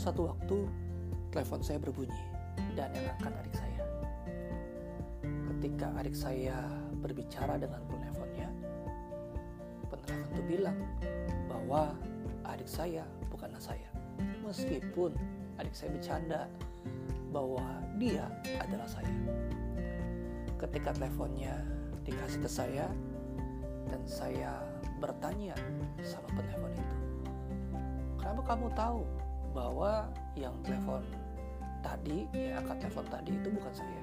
suatu waktu telepon saya berbunyi dan yang angkat adik saya. Ketika adik saya berbicara dengan penelponnya, penelpon itu bilang bahwa adik saya bukanlah saya. Meskipun adik saya bercanda bahwa dia adalah saya. Ketika teleponnya dikasih ke saya dan saya bertanya sama penelpon itu, kenapa kamu tahu bahwa yang telepon tadi, yang angkat telepon tadi itu bukan saya?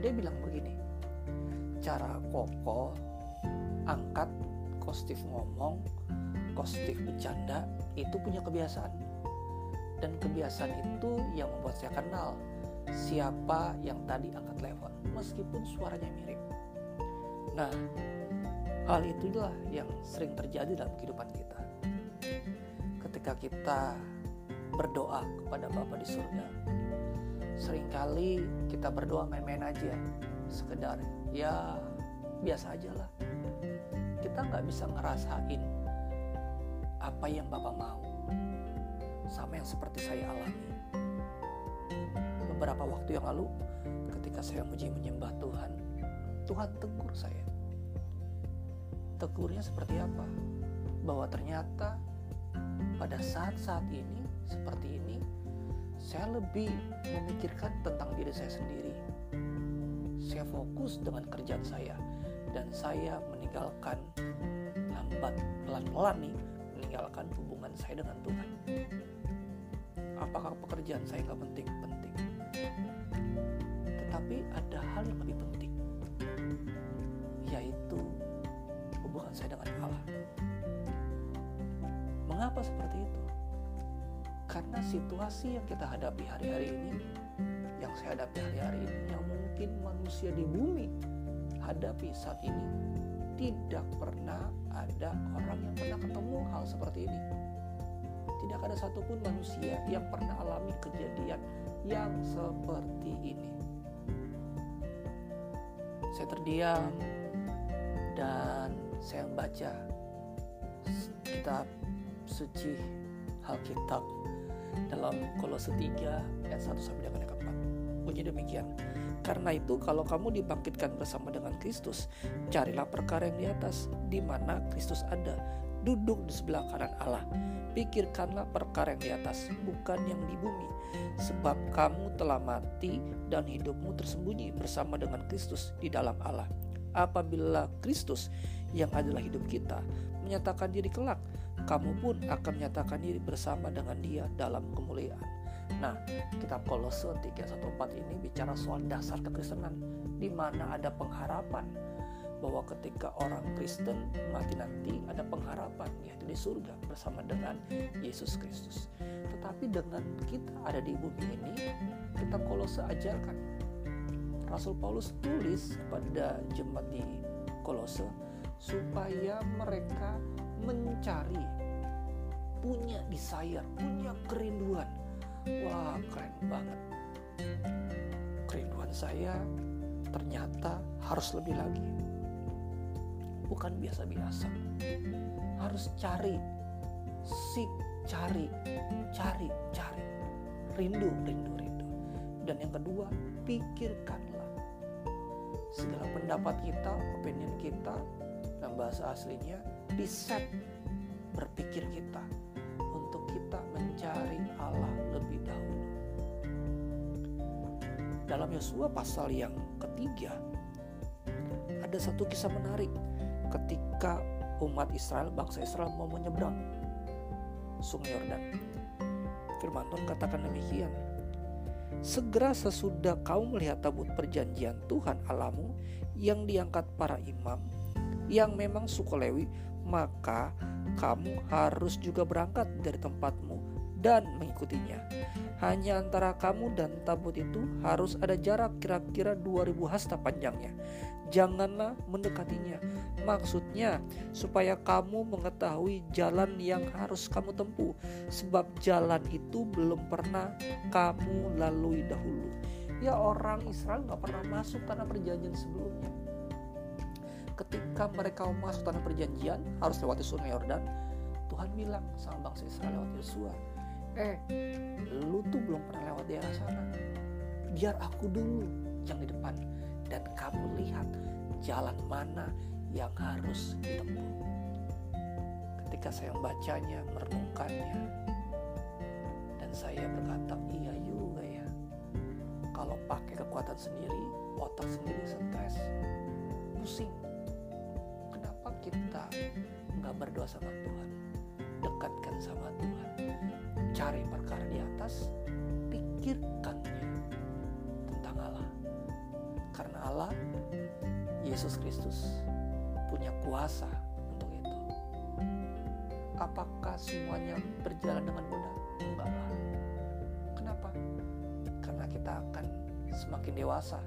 Dia bilang begini, cara kokoh angkat kostif ngomong, kostif bercanda itu punya kebiasaan. Dan kebiasaan itu yang membuat saya kenal siapa yang tadi angkat telepon, meskipun suaranya mirip. Nah, hal itulah yang sering terjadi dalam kehidupan kita. Ketika kita berdoa kepada Bapa di surga, sering kali kita berdoa main-main aja, sekedar ya biasa aja lah. Kita nggak bisa ngerasain apa yang Bapak mau, sama yang seperti saya alami. Beberapa waktu yang lalu, ketika saya muji menyembah Tuhan, Tuhan tegur saya. Tegurnya seperti apa? Bahwa ternyata pada saat-saat ini, seperti ini, saya lebih memikirkan tentang diri saya sendiri. Saya fokus dengan kerjaan saya, dan saya meninggalkan lambat pelan-pelan nih meninggalkan hubungan saya dengan Tuhan. Apakah pekerjaan saya nggak penting? Penting. Tetapi ada hal yang lebih penting, yaitu hubungan saya dengan Allah. Mengapa seperti itu? Karena situasi yang kita hadapi hari-hari ini, yang saya hadapi hari-hari ini, yang mungkin manusia di bumi hadapi saat ini, tidak pernah ada orang yang pernah ketemu hal seperti ini. Tidak ada satupun manusia yang pernah alami kejadian yang seperti ini. Saya terdiam dan saya membaca kitab suci Alkitab dalam Kolose 3 ayat 1 sampai dengan ayat 4. Bunyi demikian. Karena itu kalau kamu dibangkitkan bersama dengan Kristus, carilah perkara yang di atas, di mana Kristus ada, duduk di sebelah kanan Allah. Pikirkanlah perkara yang di atas, bukan yang di bumi. Sebab kamu telah mati dan hidupmu tersembunyi bersama dengan Kristus di dalam Allah. Apabila Kristus yang adalah hidup kita menyatakan diri kelak, kamu pun akan menyatakan diri bersama dengan dia dalam kemuliaan. Nah, kitab Kolose 314 ini bicara soal dasar kekristenan di mana ada pengharapan bahwa ketika orang Kristen mati nanti ada pengharapan yaitu di surga bersama dengan Yesus Kristus. Tetapi dengan kita ada di bumi ini, kitab Kolose ajarkan Rasul Paulus tulis kepada jemaat di Kolose supaya mereka mencari punya desire, punya kerinduan. Wah keren banget. Kerinduan saya ternyata harus lebih lagi. Bukan biasa-biasa. Harus cari Sik, cari, cari, cari. Rindu, rindu, rindu. Dan yang kedua, pikirkanlah. Segala pendapat kita, opinion kita Dalam bahasa aslinya Diset berpikir kita kita mencari Allah lebih dahulu. Dalam Yosua pasal yang ketiga, ada satu kisah menarik ketika umat Israel, bangsa Israel mau menyeberang sungai Yordan. Firman Tuhan katakan demikian. Segera sesudah kau melihat tabut perjanjian Tuhan Alamu yang diangkat para imam, yang memang suku Lewi, maka kamu harus juga berangkat dari tempatmu dan mengikutinya. Hanya antara kamu dan tabut itu harus ada jarak kira-kira 2000 hasta panjangnya. Janganlah mendekatinya. Maksudnya supaya kamu mengetahui jalan yang harus kamu tempuh. Sebab jalan itu belum pernah kamu lalui dahulu. Ya orang Israel gak pernah masuk tanah perjanjian sebelumnya ketika mereka masuk tanah perjanjian harus lewati sungai Yordan Tuhan bilang sama bangsa Israel lewat Yosua eh lu tuh belum pernah lewat daerah sana. Biar aku dulu yang di depan dan kamu lihat jalan mana yang harus ditempuh. Ketika saya membacanya merenungkannya dan saya berkata iya juga ya. Kalau pakai kekuatan sendiri otak sendiri stres pusing kita nggak berdoa sama Tuhan. Dekatkan sama Tuhan. Cari perkara di atas pikirkannya tentang Allah. Karena Allah Yesus Kristus punya kuasa untuk itu. Apakah semuanya berjalan dengan mudah? Enggak lah. Kenapa? Karena kita akan semakin dewasa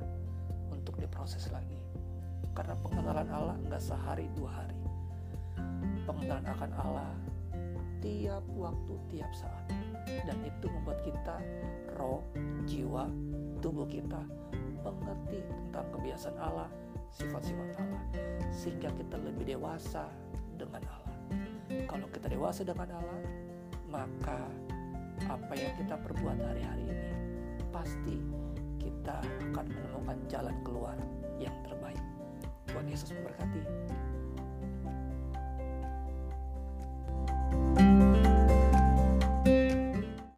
untuk diproses lagi karena pengenalan Allah nggak sehari dua hari pengenalan akan Allah tiap waktu, tiap saat. Dan itu membuat kita, roh, jiwa, tubuh kita mengerti tentang kebiasaan Allah, sifat-sifat Allah. Sehingga kita lebih dewasa dengan Allah. Kalau kita dewasa dengan Allah, maka apa yang kita perbuat hari-hari ini pasti kita akan menemukan jalan keluar yang terbaik. Yesus memberkati.